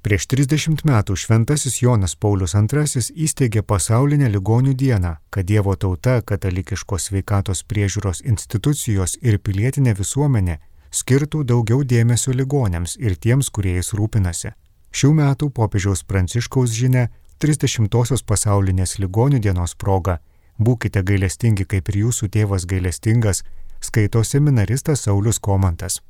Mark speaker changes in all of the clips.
Speaker 1: Prieš 30 metų šventasis Jonas Paulius II įsteigė pasaulinę ligonių dieną, kad Dievo tauta, katalikiškos sveikatos priežiūros institucijos ir pilietinė visuomenė skirtų daugiau dėmesio ligonėms ir tiems, kurie jais rūpinasi. Šių metų popiežiaus Pranciškaus žinia 30-osios pasaulinės ligonių dienos proga Būkite gailestingi kaip ir jūsų tėvas gailestingas, skaito seminaristas Saulis Komantas.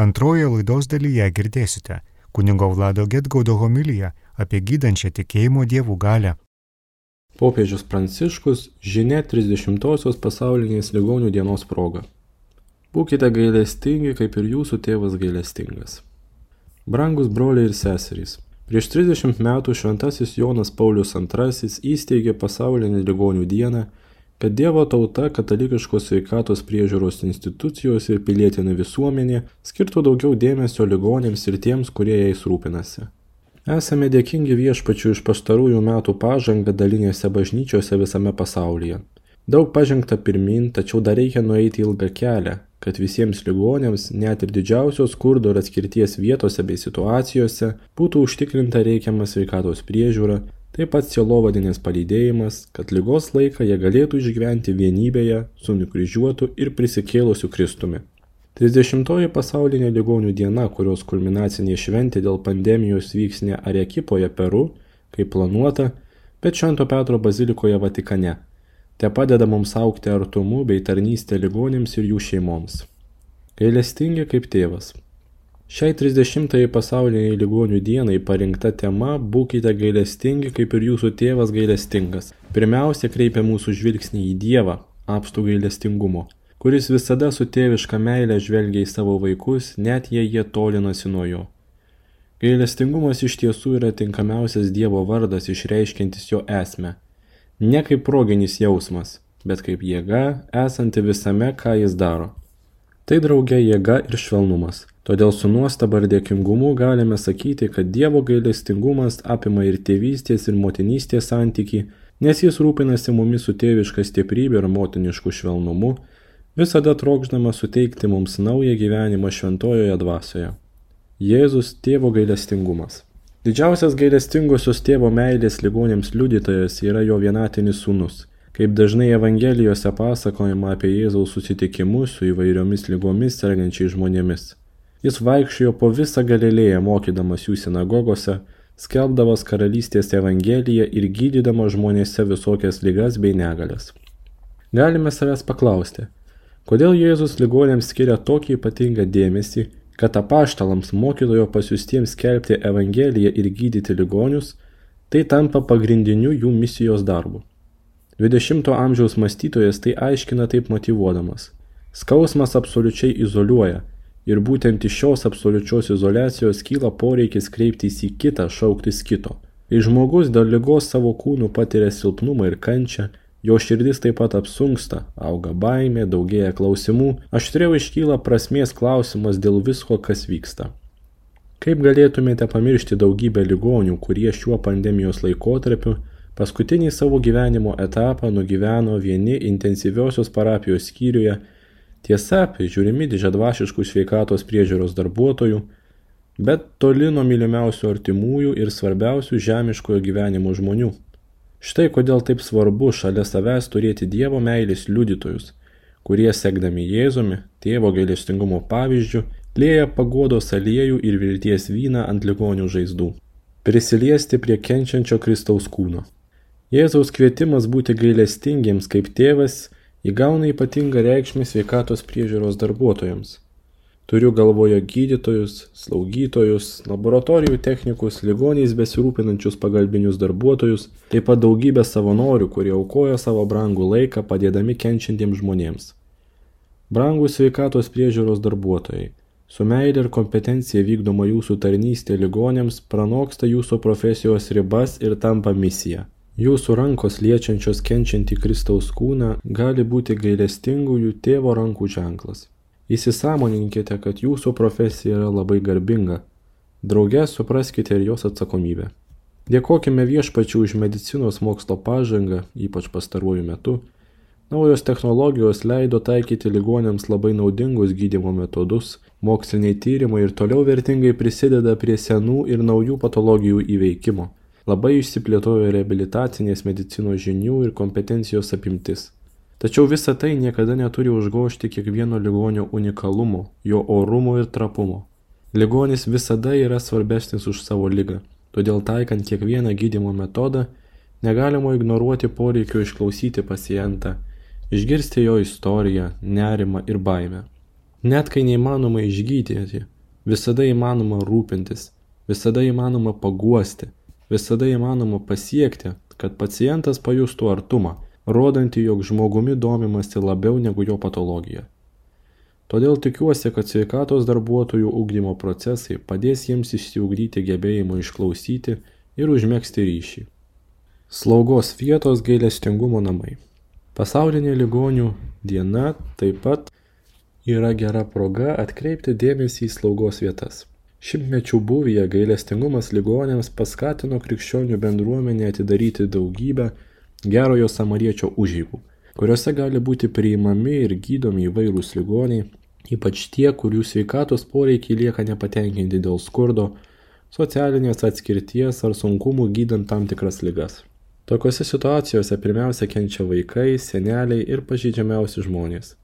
Speaker 1: Antroje laidos dalyje girdėsite kunigo Vlado Getgaudo homiliją apie gydančią tikėjimo dievų galę.
Speaker 2: Popiežius Pranciškus žinia 30-osios pasaulinės ligonių dienos proga. Būkite gailestingi, kaip ir jūsų tėvas gailestingas. Brangus broliai ir seserys, prieš 30 metų šventasis Jonas Paulius II įsteigė pasaulinę ligonių dieną kad Dievo tauta, katalikiškos sveikatos priežiūros institucijos ir pilietinė visuomenė skirtų daugiau dėmesio ligonėms ir tiems, kurie jais rūpinasi. Esame dėkingi viešpačių iš pastarųjų metų pažangą dalinėse bažnyčiose visame pasaulyje. Daug pažengta pirmin, tačiau dar reikia nueiti ilgą kelią, kad visiems ligonėms, net ir didžiausios skurdo ir atskirties vietose bei situacijose, būtų užtikrinta reikiama sveikatos priežiūra, taip pat sielovadinis palydėjimas, kad lygos laiką jie galėtų išgyventi vienybėje su nukryžiuotu ir prisikėlusiu Kristumi. 30-oji pasaulinė ligonių diena, kurios kulminacinė šventė dėl pandemijos vyks ne Arekipoje Peru, kaip planuota, bet Švento Petro bazilikoje Vatikane. Te padeda mums aukti artumu bei tarnystė ligonėms ir jų šeimoms. Gailestingi kaip tėvas. Šiai 30-ąjį pasauliniai ligonių dienai parinkta tema Būkite gailestingi, kaip ir jūsų tėvas gailestingas. Pirmiausia, kreipia mūsų žvilgsnį į Dievą, apstų gailestingumo, kuris visada su tėviška meilė žvelgia į savo vaikus, net jei jie tolinasi nuo jo. Gailestingumas iš tiesų yra tinkamiausias Dievo vardas išreiškintis jo esmę. Ne kaip proginis jausmas, bet kaip jėga, esanti visame, ką jis daro. Tai drauge jėga ir švelnumas Todėl su nuostaba ir dėkingumu galime sakyti, kad Dievo gailestingumas apima ir tėvystės ir motinystės santyki, nes jis rūpinasi mumis su tėviška stiprybė ir motinišku švelnumu, visada trokšdama suteikti mums naują gyvenimą šventojoje dvasioje. Jėzus tėvo gailestingumas. Didžiausias gailestingosios tėvo meilės ligonėms liudytojas yra jo vienatinis sūnus. Kaip dažnai Evangelijose pasakojama apie Jėzaus susitikimus su įvairiomis lygomis sergančiais žmonėmis. Jis vaikščiojo po visą Galilėją mokydamas jų sinagogose, skelbdamas karalystės evangeliją ir gydydamas žmonėse visokias lygas bei negalės. Galime savęs paklausti, kodėl Jėzus ligonėms skiria tokį ypatingą dėmesį, kad apaštalams mokytojo pasiustiems skelbti evangeliją ir gydyti ligonius, tai tampa pagrindiniu jų misijos darbu. 20-ojo amžiaus mąstytojas tai aiškina taip motivuodamas. Skausmas absoliučiai izoliuoja, Ir būtent iš šios absoliučios izolacijos kyla poreikis kreiptis į kitą, šauktis kito. Kai žmogus dėl lygos savo kūnų patiria silpnumą ir kančią, jo širdis taip pat apsunksta, auga baimė, daugėja klausimų, aštriau iškyla prasmės klausimas dėl visko, kas vyksta. Kaip galėtumėte pamiršti daugybę ligonių, kurie šiuo pandemijos laikotarpiu paskutinį savo gyvenimo etapą nugyveno vieni intensyviosios parapijos skyriuje Tiesa, prižiūrimi didžiadvasiškų sveikatos priežiūros darbuotojų, bet toli nuo mylimiausių artimųjų ir svarbiausių žemiškojo gyvenimo žmonių. Štai kodėl taip svarbu šalia savęs turėti Dievo meilės liudytojus, kurie sekdami Jėzumi, tėvo gailestingumo pavyzdžių, lėja pagodos aliejų ir vilties vyną ant ligonių žaizdų. Prisiliesti prie kenčiančio Kristaus kūno. Jėzaus kvietimas būti gailestingiems kaip tėvas įgauna ypatingą reikšmę sveikatos priežiūros darbuotojams. Turiu galvoje gydytojus, slaugytojus, laboratorijų technikus, ligoniais besirūpinančius pagalbinius darbuotojus, taip pat daugybę savanorių, kurie aukoja savo brangų laiką padėdami kenčiantiems žmonėms. Brangus sveikatos priežiūros darbuotojai, su meilė ir kompetencija vykdoma jūsų tarnystė ligonėms pranoksta jūsų profesijos ribas ir tampa misija. Jūsų rankos liečiančios kenčiantį Kristaus kūną gali būti gailestingųjų tėvo rankų ženklas. Įsisąmoninkite, kad jūsų profesija yra labai garbinga. Drauge supraskite ir jos atsakomybę. Dėkojime viešpačių už medicinos mokslo pažangą, ypač pastaruoju metu, Naujos technologijos leido taikyti ligonėms labai naudingus gydymo metodus, moksliniai tyrimai ir toliau vertingai prisideda prie senų ir naujų patologijų įveikimo. Labai išsiplėtojo reabilitacinės medicinos žinių ir kompetencijos apimtis. Tačiau visa tai niekada neturi užgošti kiekvieno ligonio unikalumo, jo orumo ir trapumo. Ligonis visada yra svarbesnis už savo lygą, todėl taikant kiekvieną gydymo metodą, negalima ignoruoti poreikio išklausyti pacientą, išgirsti jo istoriją, nerimą ir baimę. Net kai neįmanoma išgydyti, visada įmanoma rūpintis, visada įmanoma paguosti, visada įmanoma pasiekti, kad pacientas pajustų artumą, rodantį, jog žmogumi domimasi labiau negu jo patologija. Todėl tikiuosi, kad sveikatos darbuotojų ugdymo procesai padės jiems išsiugdyti gebėjimą išklausyti ir užmėgsti ryšį. Slaugos vietos gailestingumo namai. Pasaulinė ligonių diena taip pat yra gera proga atkreipti dėmesį į slaugos vietas. Šimtmečių būvyje gailestingumas ligonėms paskatino krikščionių bendruomenę atidaryti daugybę gerojo samariečio užeigų, kuriuose gali būti priimami ir gydomi įvairūs ligoniai, ypač tie, kurių sveikatos poreikiai lieka nepatenkinti dėl skurdo, socialinės atskirties ar sunkumų gydant tam tikras ligas. Tokiose situacijose pirmiausia kenčia vaikai, seneliai ir pažydžiamiausi žmonės.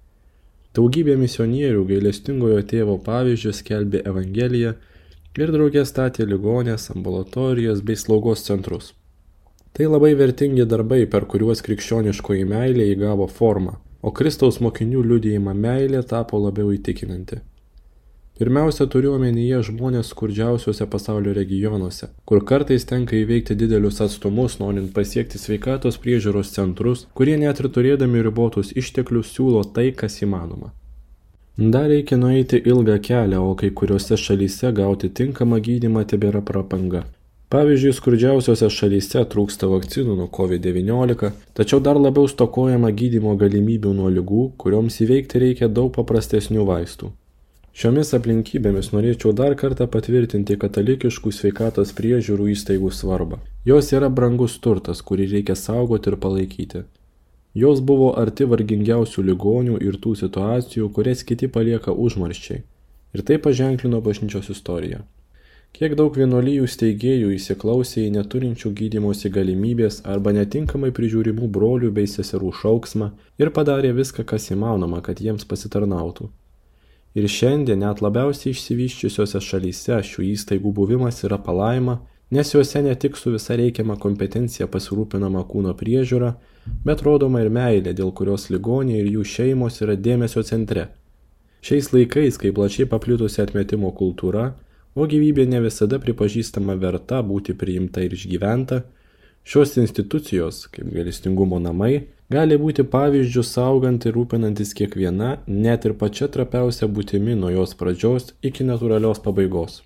Speaker 2: Daugybė misionierių gailestingojo tėvo pavyzdžius skelbė Evangeliją ir draugė statė ligonės, ambulatorijas bei slaugos centrus. Tai labai vertingi darbai, per kuriuos krikščioniškoji meilė įgavo formą, o Kristaus mokinių liudijima meilė tapo labiau įtikinanti. Pirmiausia, turiu omenyje žmonės skurdžiausiuose pasaulio regionuose, kur kartais tenka įveikti didelius atstumus, norint pasiekti sveikatos priežiūros centrus, kurie net ir turėdami ribotus išteklius siūlo tai, kas įmanoma. Dar reikia nueiti ilgą kelią, o kai kuriuose šalyse gauti tinkamą gydimą tebėra prapanga. Pavyzdžiui, skurdžiausiose šalyse trūksta vakcinų nuo COVID-19, tačiau dar labiau stokojama gydymo galimybių nuo lygų, kurioms įveikti reikia daug paprastesnių vaistų. Šiomis aplinkybėmis norėčiau dar kartą patvirtinti katalikiškų sveikatos priežiūrų įstaigų svarbą. Jos yra brangus turtas, kurį reikia saugoti ir palaikyti. Jos buvo arti vargingiausių ligonių ir tų situacijų, kurias kiti palieka užmarščiai. Ir tai paženklino bažnyčios istoriją. Kiek daug vienuolijų steigėjų įsiklausė į neturinčių gydymosi galimybės arba netinkamai prižiūrimų brolių bei seserų šauksmą ir padarė viską, kas įmanoma, kad jiems pasitarnautų. Ir šiandien net labiausiai išsivyščiusiose šalyse šių įstaigų buvimas yra palaima, nes juose ne tik su visa reikiama kompetencija pasirūpinama kūno priežiūra, bet rodoma ir meilė, dėl kurios ligoniai ir jų šeimos yra dėmesio centre. Šiais laikais, kai plačiai paplitusi atmetimo kultūra, o gyvybė ne visada pripažįstama verta būti priimta ir išgyventa, šios institucijos, kaip galestingumo namai, gali būti pavyzdžių saugant ir rūpinantis kiekviena, net ir pačia trapiausia būtimi nuo jos pradžios iki natūralios pabaigos.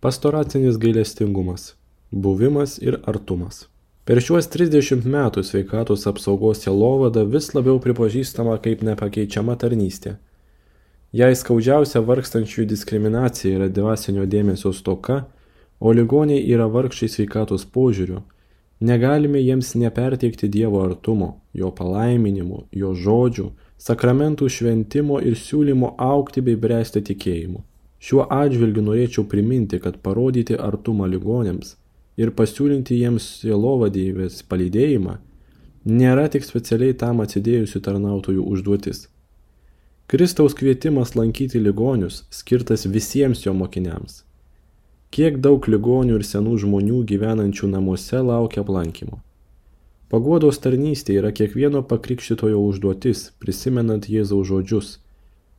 Speaker 2: Pastoracinis gailestingumas - buvimas ir artumas. Per šiuos 30 metų sveikatos apsaugos selovada vis labiau pripažįstama kaip nepakeičiama tarnystė Jei skaudžiausia vargstančiųjų diskriminacija yra dvasinio dėmesio stoka, o ligoniai yra vargšai sveikatos požiūriu, negalime jiems neperteikti Dievo artumo, jo palaiminimo, jo žodžių, sakramentų šventimo ir siūlymo aukti bei bręsti tikėjimu. Šiuo atžvilgiu norėčiau priminti, kad parodyti artumą ligonėms ir pasiūlinti jiems sielovadėjės palydėjimą nėra tik specialiai tam atsidėjusių tarnautojų užduotis Kristaus kvietimas lankyti ligonius skirtas visiems jo mokiniams. Kiek daug ligonių ir senų žmonių gyvenančių namuose laukia aplankymo. Paguodos tarnystė yra kiekvieno pakrikščitojo užduotis, prisimenant Jėzaus žodžius.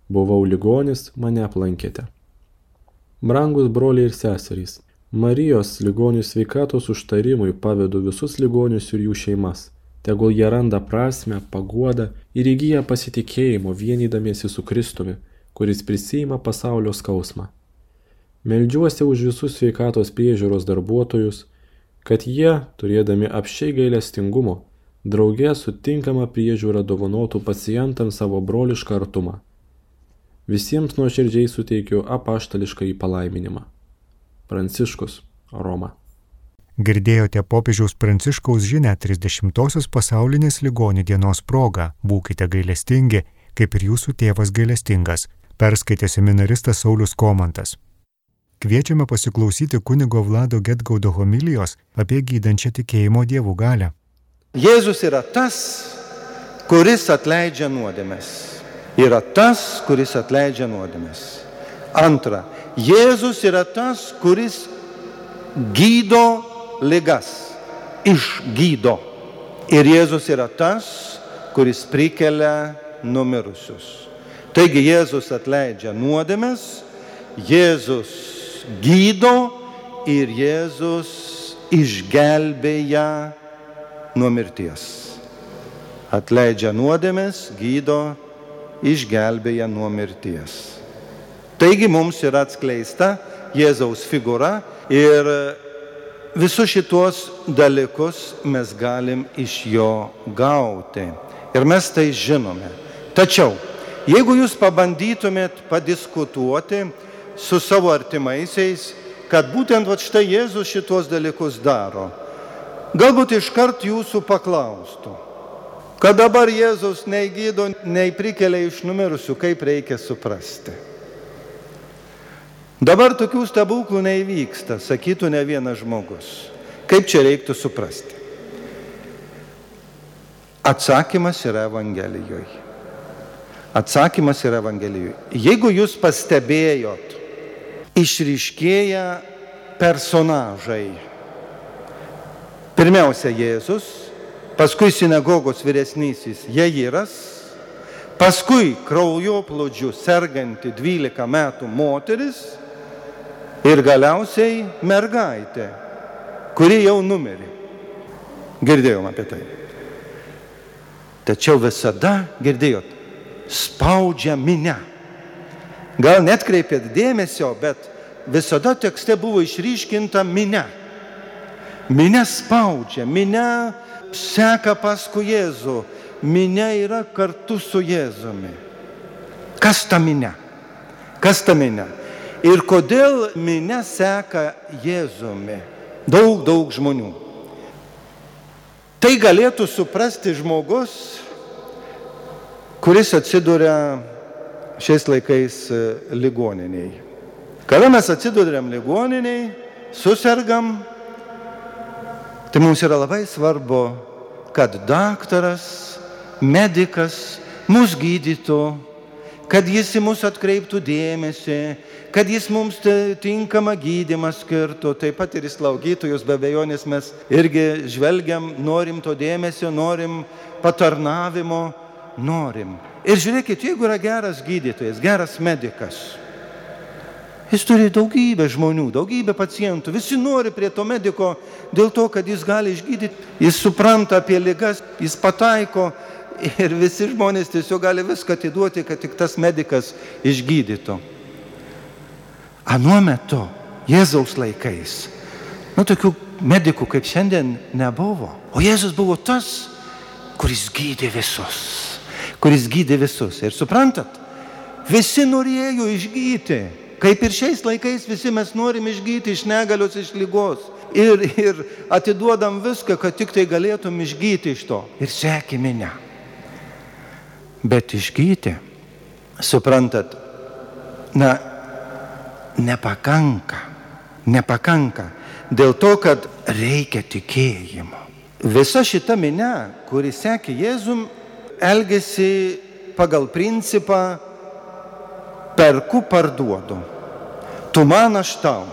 Speaker 2: Buvau ligonis, mane aplankėte. Brangus broliai ir seserys, Marijos ligonių sveikatos užtarimui pavedu visus ligonius ir jų šeimas tegul jie randa prasme, paguodą ir įgyja pasitikėjimo vienydamiesi su Kristumi, kuris prisima pasaulio skausmą. Meldžiuosi už visus sveikatos priežiūros darbuotojus, kad jie, turėdami apšiai gailestingumo, draugė sutinkama priežiūra dovanotų pacientams savo brolišką artumą. Visiems nuoširdžiai suteikiu apaštališką į palaiminimą. Pranciškus, Roma.
Speaker 1: Girdėjote popiežiaus Pranciškaus žinia 30-osios pasaulinės ligonių dienos proga - būkite gailestingi, kaip ir jūsų tėvas gailestingas, perskaitė seminaristas Saulis Komantas. Kviečiame pasiklausyti kunigo Vlado Getgaudo homilijos apie gydančią tikėjimo dievų galę.
Speaker 3: Jėzus yra tas, kuris atleidžia nuodėmės. Yra tas, kuris atleidžia nuodėmės. Antra, Jėzus yra tas, kuris gydo ligas, išgydo. Ir Jėzus yra tas, kuris prikelia numirusius. Taigi Jėzus atleidžia nuodėmes, Jėzus gydo ir Jėzus išgelbėja nuo mirties. Atleidžia nuodėmes, gydo, išgelbėja nuo mirties. Taigi mums yra atskleista Jėzaus figūra ir Visus šituos dalykus mes galim iš jo gauti. Ir mes tai žinome. Tačiau, jeigu jūs pabandytumėt padiskutuoti su savo artimaisiais, kad būtent va štai Jėzus šituos dalykus daro, galbūt iškart jūsų paklaustų, kad dabar Jėzus nei gydo, nei prikelia iš numirusių, kaip reikia suprasti. Dabar tokių stebuklų neįvyksta, sakytų ne vienas žmogus. Kaip čia reiktų suprasti? Atsakymas yra Evangelijoje. Atsakymas yra Evangelijoje. Jeigu jūs pastebėjot, išryškėja personažai. Pirmiausia Jėzus, paskui sinagogos vyresnysis Jairas, paskui kraujoplūdžių serganti 12 metų moteris ir galiausiai mergaitė, kuri jau numirė. Girdėjom apie tai. Tačiau visada girdėjot, spaudžia minę. Gal net kreipėt dėmesio, bet visada tekste buvo išryškinta minė. Minė spaudžia, minė seka paskui Jėzų, minė yra kartu su Jėzumi. Kas ta minė? Kas ta minė? Ir kodėl minė seka Jėzumi? Daug, daug žmonių. Tai galėtų suprasti žmogus, kuris atsiduria šiais laikais e, ligoniniai. Kada mes atsiduriam ligoniniai, susirgam, tai mums yra labai svarbu, kad daktaras, medikas mus gydytų, kad jis į mus atkreiptų dėmesį, kad jis mums tinkamą gydimą skirtų, taip pat ir į slaugytojus, be abejonės mes irgi žvelgiam, norim to dėmesio, norim patarnavimo, norim. Ir žiūrėkit, jeigu yra geras gydytojas, geras medikas, Jis turi daugybę žmonių, daugybę pacientų. Visi nori prie to mediko dėl to, kad jis gali išgydyti. Jis supranta apie ligas, jis pataiko ir visi žmonės tiesiog gali viską atiduoti, kad tik tas medikas išgydytų. Anuo metu, Jėzaus laikais, nu tokių medikų kaip šiandien nebuvo. O Jėzus buvo tas, kuris gydė visus. Kuris gydė visus. Ir suprantat, visi norėjo išgyti. Kaip ir šiais laikais visi mes norim išgyti iš negalios, iš lygos. Ir, ir atiduodam viską, kad tik tai galėtum išgyti iš to. Ir sekime ne. Bet išgyti, suprantat, na, nepakanka. Nepakanka. Dėl to, kad reikia tikėjimo. Visa šita minė, kuri sekė Jėzum, elgesi pagal principą perku parduodu. Tu man aš tau.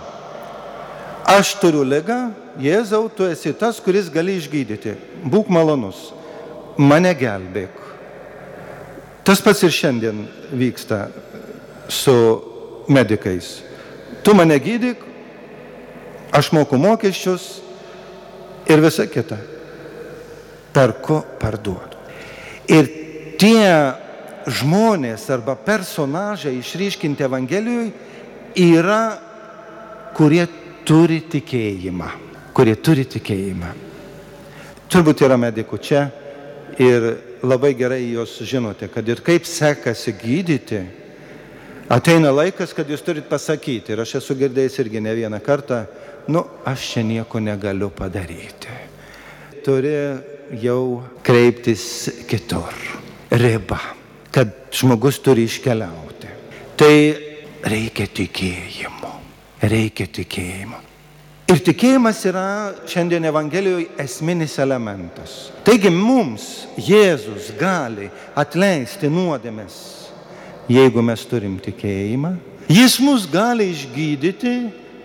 Speaker 3: Aš turiu ligą, Jėzau, tu esi tas, kuris gali išgydyti. Būk malonus, mane gelbėk. Tas pats ir šiandien vyksta su medikais. Tu mane gydyk, aš moku mokesčius ir visa kita. Perku, parduodu. Ir tie žmonės arba personažai išryškinti Evangelijoje yra, kurie turi tikėjimą. Kurie turi tikėjimą. Turbūt yra medikų čia ir labai gerai jūs žinote, kad ir kaip sekasi gydyti, Ateina laikas, kad jūs turit pasakyti, ir aš esu girdėjęs irgi ne vieną kartą, nu, aš čia nieko negaliu padaryti. Turi jau kreiptis kitur. Riba, kad žmogus turi iškeliauti. Tai reikia tikėjimo. Reikia tikėjimo. Ir tikėjimas yra šiandien Evangelijoje esminis elementas. Taigi mums Jėzus gali atleisti nuodėmės, jeigu mes turim tikėjimą. Jis mus gali išgydyti,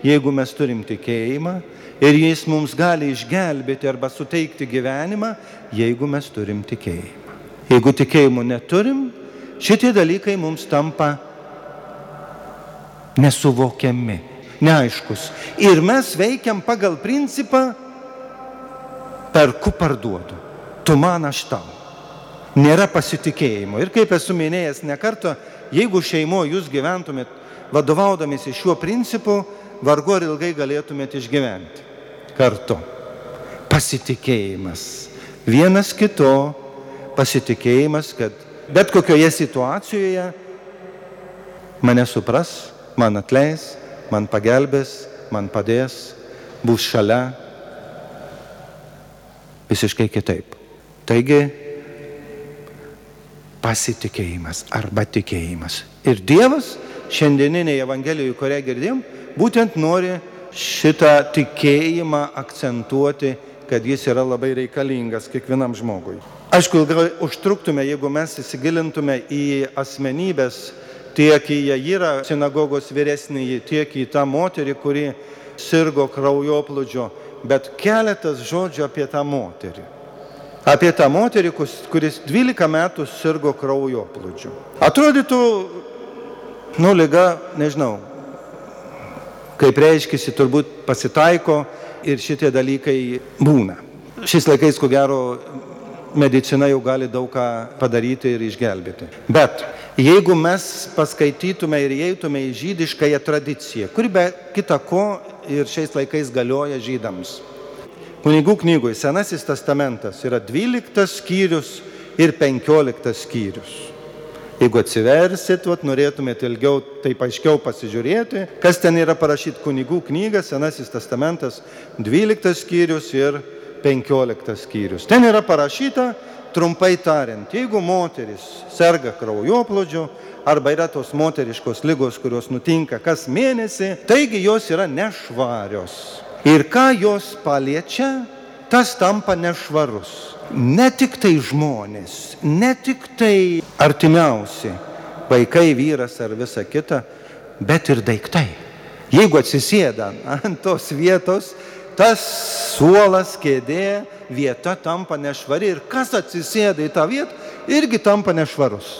Speaker 3: jeigu mes turim tikėjimą. Ir jis mums gali išgelbėti arba suteikti gyvenimą, jeigu mes turim tikėjimą. Jeigu tikėjimo neturim, šitie dalykai mums tampa nesuvokiami, neaiškus. Ir mes veikiam pagal principą perku parduodu. Tu man aš tau. Nėra pasitikėjimo. Ir kaip esu minėjęs ne kartą, jeigu šeimoje jūs gyventumėt vadovaudamėsi šiuo principu, vargu ar ilgai galėtumėt išgyventi kartu. Pasitikėjimas. Vienas kito pasitikėjimas, kad bet kokioje situacijoje mane supras, man atleis, man pagelbės, man padės, bus šalia. Visiškai kitaip. Taigi, pasitikėjimas arba tikėjimas. Ir Dievas šiandieninėje Evangelijoje, kurią girdėjom, būtent nori šitą tikėjimą akcentuoti, kad jis yra labai reikalingas kiekvienam žmogui. Aišku, ilgai užtruktume, jeigu mes įsigilintume į asmenybės, tiek į Jairą, sinagogos vyresnįjį, tiek į tą moterį, kuri sirgo kraujoplūdžio, bet keletas žodžių apie tą moterį. Apie tą moterį, kuris 12 metų sirgo kraujoplūdžiu. Atrodytų, nu, lyga, nežinau, kaip reiškia, turbūt pasitaiko ir šitie dalykai būna. Šiais laikais, ko gero, medicina jau gali daug ką padaryti ir išgelbėti. Bet jeigu mes paskaitytume ir įeitume į žydiškąją tradiciją, kuri be kita ko ir šiais laikais galioja žydams. Kunigų knygoje Senasis testamentas yra 12 skyrius ir 15 skyrius. Jeigu atsiversit, vat, norėtumėte ilgiau, taip aiškiau pasižiūrėti, kas ten yra parašyti kunigų knyga, Senasis testamentas, 12 skyrius ir 15 skyrius. Ten yra parašyta, trumpai tariant, jeigu moteris serga kraujoplodžiu arba yra tos moteriškos lygos, kurios nutinka kas mėnesį, taigi jos yra nešvarios. Ir ką jos paliečia, tas tampa nešvarus ne tik tai žmonės, ne tik tai artimiausi, vaikai, vyras ar visa kita, bet ir daiktai. Jeigu atsisėda ant tos vietos, tas suolas, kėdė, vieta tampa nešvari ir kas atsisėda į tą vietą, irgi tampa nešvarus.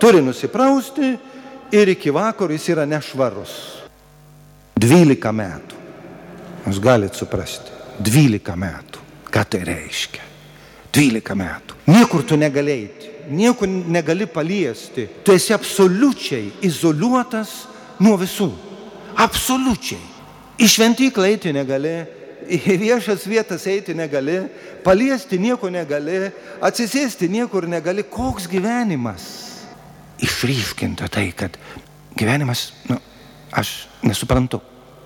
Speaker 3: Turi nusiprausti ir iki vakaro jis yra nešvarus. 12 metų. Jūs galite suprasti. 12 metų. Ką tai reiškia? 12 metų. Niekur tu negali eiti, niekur negali paliesti. Tu esi absoliučiai izoliuotas nuo visų. Absoliučiai. Į šventyklą eiti negali, į viešas vietas eiti negali, paliesti nieko negali, atsisėsti niekur negali. Koks gyvenimas? Išryškinta tai, kad gyvenimas, nu, aš nesuprantu,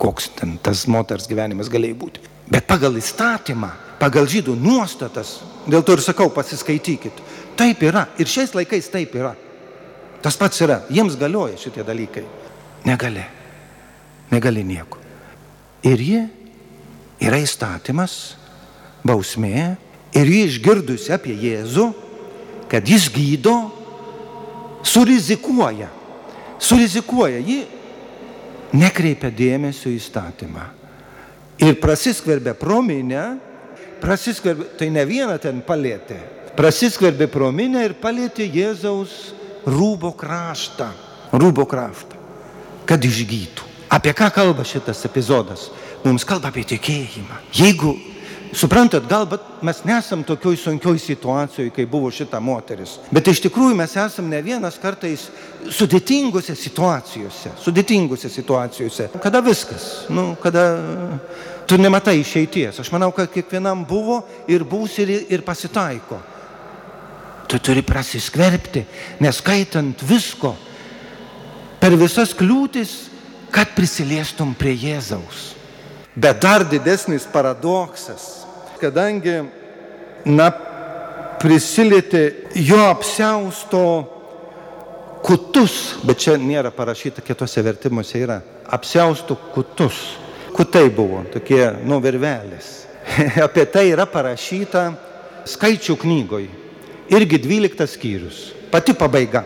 Speaker 3: koks ten tas moters gyvenimas galėjo būti. Bet pagal įstatymą pagal žydų nuostatas, dėl to ir sakau, pasiskaitykit. Taip yra. Ir šiais laikais taip yra. Tas pats yra. Jiems galioja šitie dalykai. Negali. Negali nieko. Ir jie yra įstatymas, bausmė. Ir jie išgirdusi apie Jėzų, kad jis gydo, surizikuoja. Surizikuoja. Ji nekreipia dėmesio į įstatymą. Ir prasiskverbia prominę prasiskverbė, tai ne vieną ten palėtė, prasiskverbė pro minę ir palėtė Jėzaus rūbo kraštą, rūbo kraštą, kad išgytų. Apie ką kalba šitas epizodas? Mums kalba apie tikėjimą. Jeigu Suprantat, galbūt mes nesam tokioj sunkioj situacijoje, kai buvo šita moteris. Bet iš tikrųjų mes esam ne vienas kartais sudėtingose situacijose. Sudėtingose situacijose. Kada viskas, nu, kada tu nematai išeities. Aš manau, kad kiekvienam buvo ir bus ir, ir pasitaiko. Tu turi prasiskverbti, neskaitant visko per visas kliūtis, kad prisiliestum prie Jėzaus. Bet dar didesnis paradoksas, kadangi, na, prisilietė jo apsiausto kutus, bet čia nėra parašyta, kitose vertimuose yra, apsiaustų kutus. Kutai buvo, tokie, nu, virvelės. Apie tai yra parašyta skaičių knygoje. Irgi 12 skyrius. Pati pabaiga.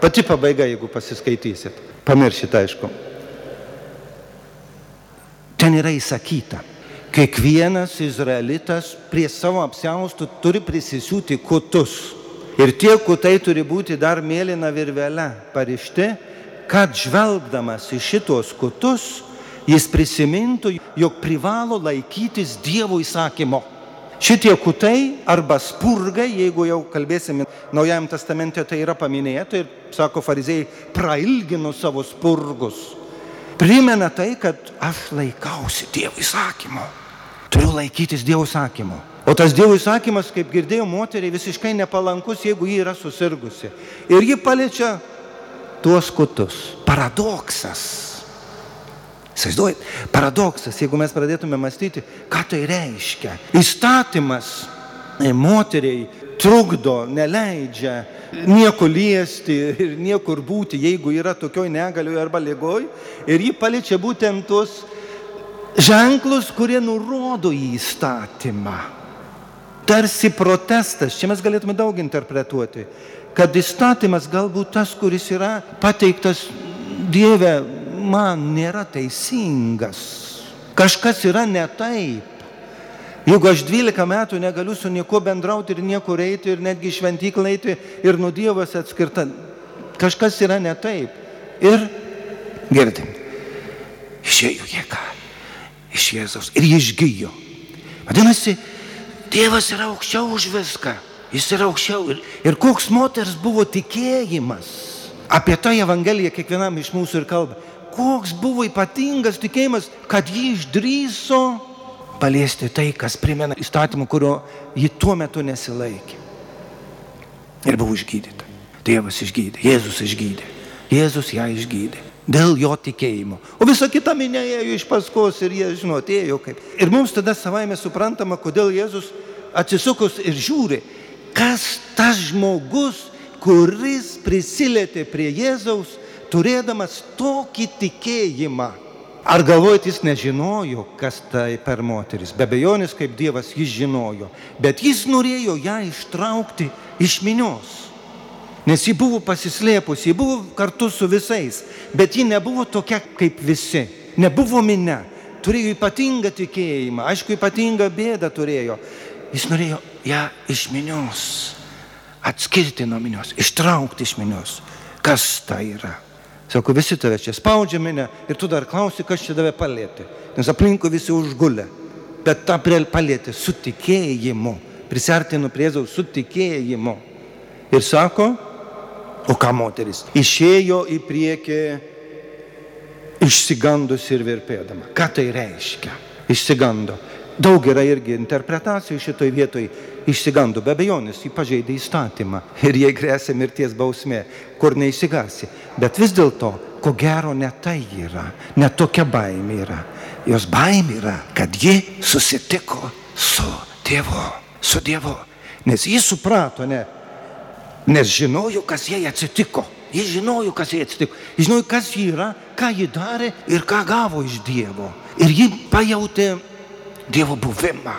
Speaker 3: Pati pabaiga, jeigu pasiskaitysit. Pamiršit, aišku. Ten yra įsakyta. Kiekvienas izraelitas prie savo apsiaustų turi prisisiūti kutus. Ir tie kutai turi būti dar mėlyna virvelė parišti, kad žvelgdamas į šitos kutus, jis prisimintų, jog privalo laikytis Dievo įsakymo. Šitie kutai arba spurgai, jeigu jau kalbėsime Naujajam testamente, tai yra paminėta ir, sako farizėjai, prailginu savo spurgus. Primena tai, kad aš laikausi Dievo įsakymo. Turiu laikytis Dievo įsakymo. O tas Dievo įsakymas, kaip girdėjau, moteriai visiškai nepalankus, jeigu ji yra susirgusi. Ir ji paliečia tuos kutus. Paradoksas. Įsivaizduojat, paradoksas, jeigu mes pradėtume mąstyti, ką tai reiškia. Įstatymas moteriai trukdo, neleidžia nieko liesti ir niekur būti, jeigu yra tokioj negalioje arba lygoj. Ir jį paliečia būtent tuos ženklus, kurie nurodo į įstatymą tarsi protestas, čia mes galėtume daug interpretuoti, kad įstatymas galbūt tas, kuris yra pateiktas Dieve, man nėra teisingas. Kažkas yra ne taip. Jeigu aš 12 metų negaliu su niekuo bendrauti ir niekur eiti ir netgi šventyklą eiti ir nuo Dievas atskirta, kažkas yra ne taip. Ir girdim, išėjo jėga iš Jėzaus ir jis išgyjo. Vadinasi, Tėvas yra aukščiau už viską. Jis yra aukščiau. Ir, ir koks moters buvo tikėjimas. Apie tą Evangeliją kiekvienam iš mūsų ir kalba. Koks buvo ypatingas tikėjimas, kad ji išdryso paliesti tai, kas primena įstatymą, kurio ji tuo metu nesilaikė. Ir buvo išgydyta. Tėvas išgydė, Jėzus išgydė. Jėzus ją išgydė. Dėl jo tikėjimo. O visa kita minėjo iš paskos ir jie, žinot, ėjo kaip. Ir mums tada savaime suprantama, kodėl Jėzus atsisukus ir žiūri, kas tas žmogus, kuris prisilietė prie Jėzaus, turėdamas tokį tikėjimą. Ar galvojat, jis nežinojo, kas tai per moteris? Be bejonės, kaip Dievas jis žinojo. Bet jis norėjo ją ištraukti iš minios. Nes ji buvo pasislėpusi, ji buvo kartu su visais, bet ji nebuvo tokia kaip visi, nebuvo minė, turėjo ypatingą tikėjimą, aišku, ypatingą bėdą turėjo. Jis norėjo ją iš minios, atskirti nuo minios, ištraukti iš minios. Kas tai yra? Sako, visi tave čia spaudžia minę ir tu dar klausi, kas čia tave palėtė. Nes aplinkui visi užgulė. Bet tą palėtė su tikėjimu. Prisartinu prie Jėzaus su tikėjimu. Ir sako, O ką moteris? Išėjo į priekį išsigandusi ir virpėdama. Ką tai reiškia? Išsigando. Daug yra irgi interpretacijų šitoj vietoj. Išsigando, be abejonės, jį pažeidė įstatymą ir jai grėsia mirties bausmė, kur neįsigasi. Bet vis dėlto, ko gero, ne tai yra, ne tokia baimė yra. Jos baimė yra, kad ji susitiko su Dievu, su Dievu. Nes jis suprato, ne, Nes žinojo, kas jai atsitiko. Jis žinojo, kas jai atsitiko. Jis žinojo, kas ji yra, ką ji darė ir ką gavo iš Dievo. Ir ji pajutė Dievo buvimą,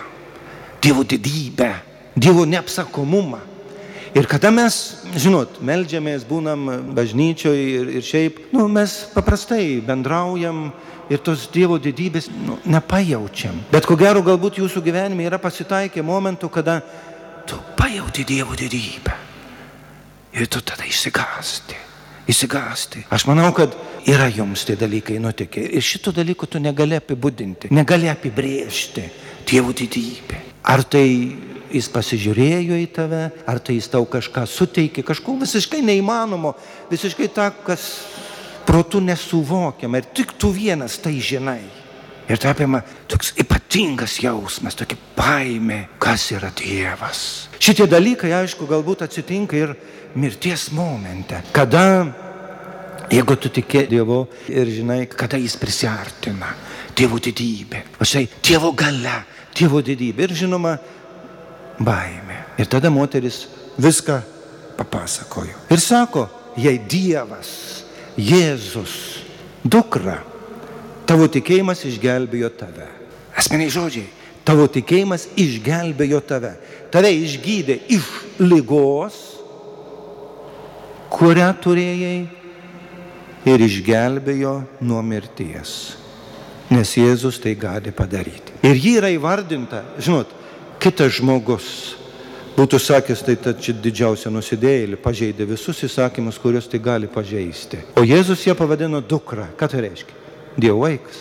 Speaker 3: Dievo didybę, Dievo neapsakomumą. Ir kada mes, žinot, melžiamės, būnam bažnyčioje ir, ir šiaip, nu, mes paprastai bendraujam ir tos Dievo didybės nu, nepajaučiam. Bet ko gero, galbūt jūsų gyvenime yra pasitaikę momentų, kada tu pajauti Dievo didybę. Ir tu tada išsigasti. Įsigasti. Aš manau, kad yra jums tie dalykai nutikę. Ir šito dalyko tu negali apibūdinti, negali apibriežti Dievo didybę. Ar tai jis pasižiūrėjo į tave, ar tai jis tau kažką suteikė, kažko visiškai neįmanomo, visiškai tą, kas protų nesuvokiama. Ir tik tu vienas tai žinai. Ir tai apima toks ypatingas jausmas, tokia baimė, kas yra Dievas. Šitie dalykai, aišku, galbūt atsitinka ir mirties momente, kada Jeigu tu tiki Dievu ir žinai, kada jis prisartina, Dievo didybė, o štai Dievo gale, Dievo didybė ir žinoma, baimė. Ir tada moteris viską papasakojo. Ir sako, jei Dievas, Jėzus, dukra, tavo tikėjimas išgelbėjo tave. Asmeniai žodžiai, tavo tikėjimas išgelbėjo tave. Tave išgydė iš lygos, kurią turėjai ir išgelbėjo nuo mirties. Nes Jėzus tai gali padaryti. Ir ji yra įvardinta, žinot, kitas žmogus būtų sakęs, tai ta čia didžiausia nusidėjėlė, pažeidė visus įsakymus, kuriuos tai gali pažeisti. O Jėzus ją pavadino dukra. Ką tai reiškia? Dievo vaikas.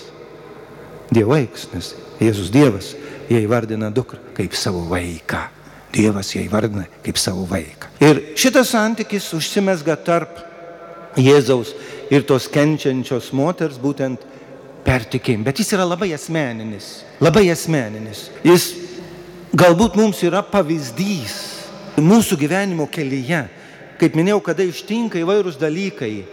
Speaker 3: Dievo vaikas, nes Jėzus Dievas, jie įvardina dukrą kaip savo vaiką. Dievas ją įvardina kaip savo vaiką. Ir šitas santykis užsimesga tarp Jėzaus ir tos kenčiančios moters būtent per tikėjimą. Bet jis yra labai asmeninis. Labai asmeninis. Jis galbūt mums yra pavyzdys mūsų gyvenimo kelyje. Kaip minėjau, kada ištinka įvairūs dalykai,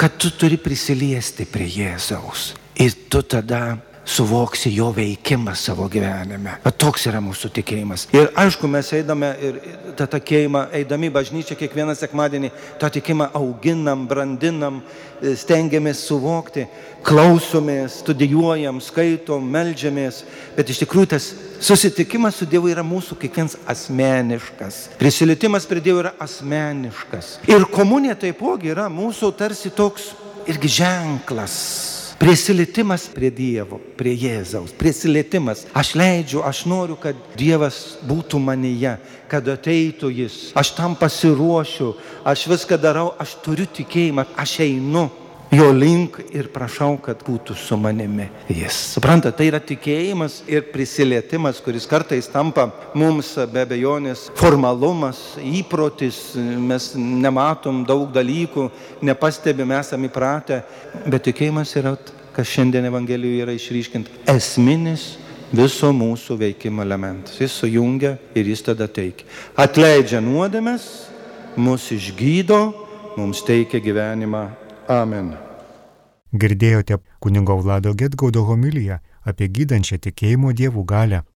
Speaker 3: kad tu turi prisiliesti prie Jėzaus. Ir tu tada suvoksi jo veikimą savo gyvenime. Bet toks yra mūsų tikėjimas. Ir aišku, mes eidame ir tą tikėjimą, eidami bažnyčią kiekvieną sekmadienį, tą tikėjimą auginam, brandinam, stengiamės suvokti, klausomės, studijuojam, skaitom, melžiamės. Bet iš tikrųjų tas susitikimas su Dievu yra mūsų kiekvienas asmeniškas. Prisilietimas prie Dievo yra asmeniškas. Ir komunija taipogi yra mūsų tarsi toks irgi ženklas Prisilietimas prie Dievo, prie Jėzaus, prisilietimas. Aš leidžiu, aš noriu, kad Dievas būtų manyje, kad ateitų Jis. Aš tam pasiruošiu, aš viską darau, aš turiu tikėjimą, aš einu jo link ir prašau, kad būtų su manimi jis. Suprantate, tai yra tikėjimas ir prisilietimas, kuris kartais tampa mums be abejonės formalumas, įprotis, mes nematom daug dalykų, nepastebime, esame įpratę, bet tikėjimas yra, kas šiandien Evangelijoje yra išryškinta, esminis viso mūsų veikimo elementas. Jis sujungia ir jis tada teikia. Atleidžia nuodėmes, mus išgydo, mums teikia gyvenimą Amen.
Speaker 1: Girdėjote kunigo Vlado Getgaudo homiliją apie gydančią tikėjimo dievų galę.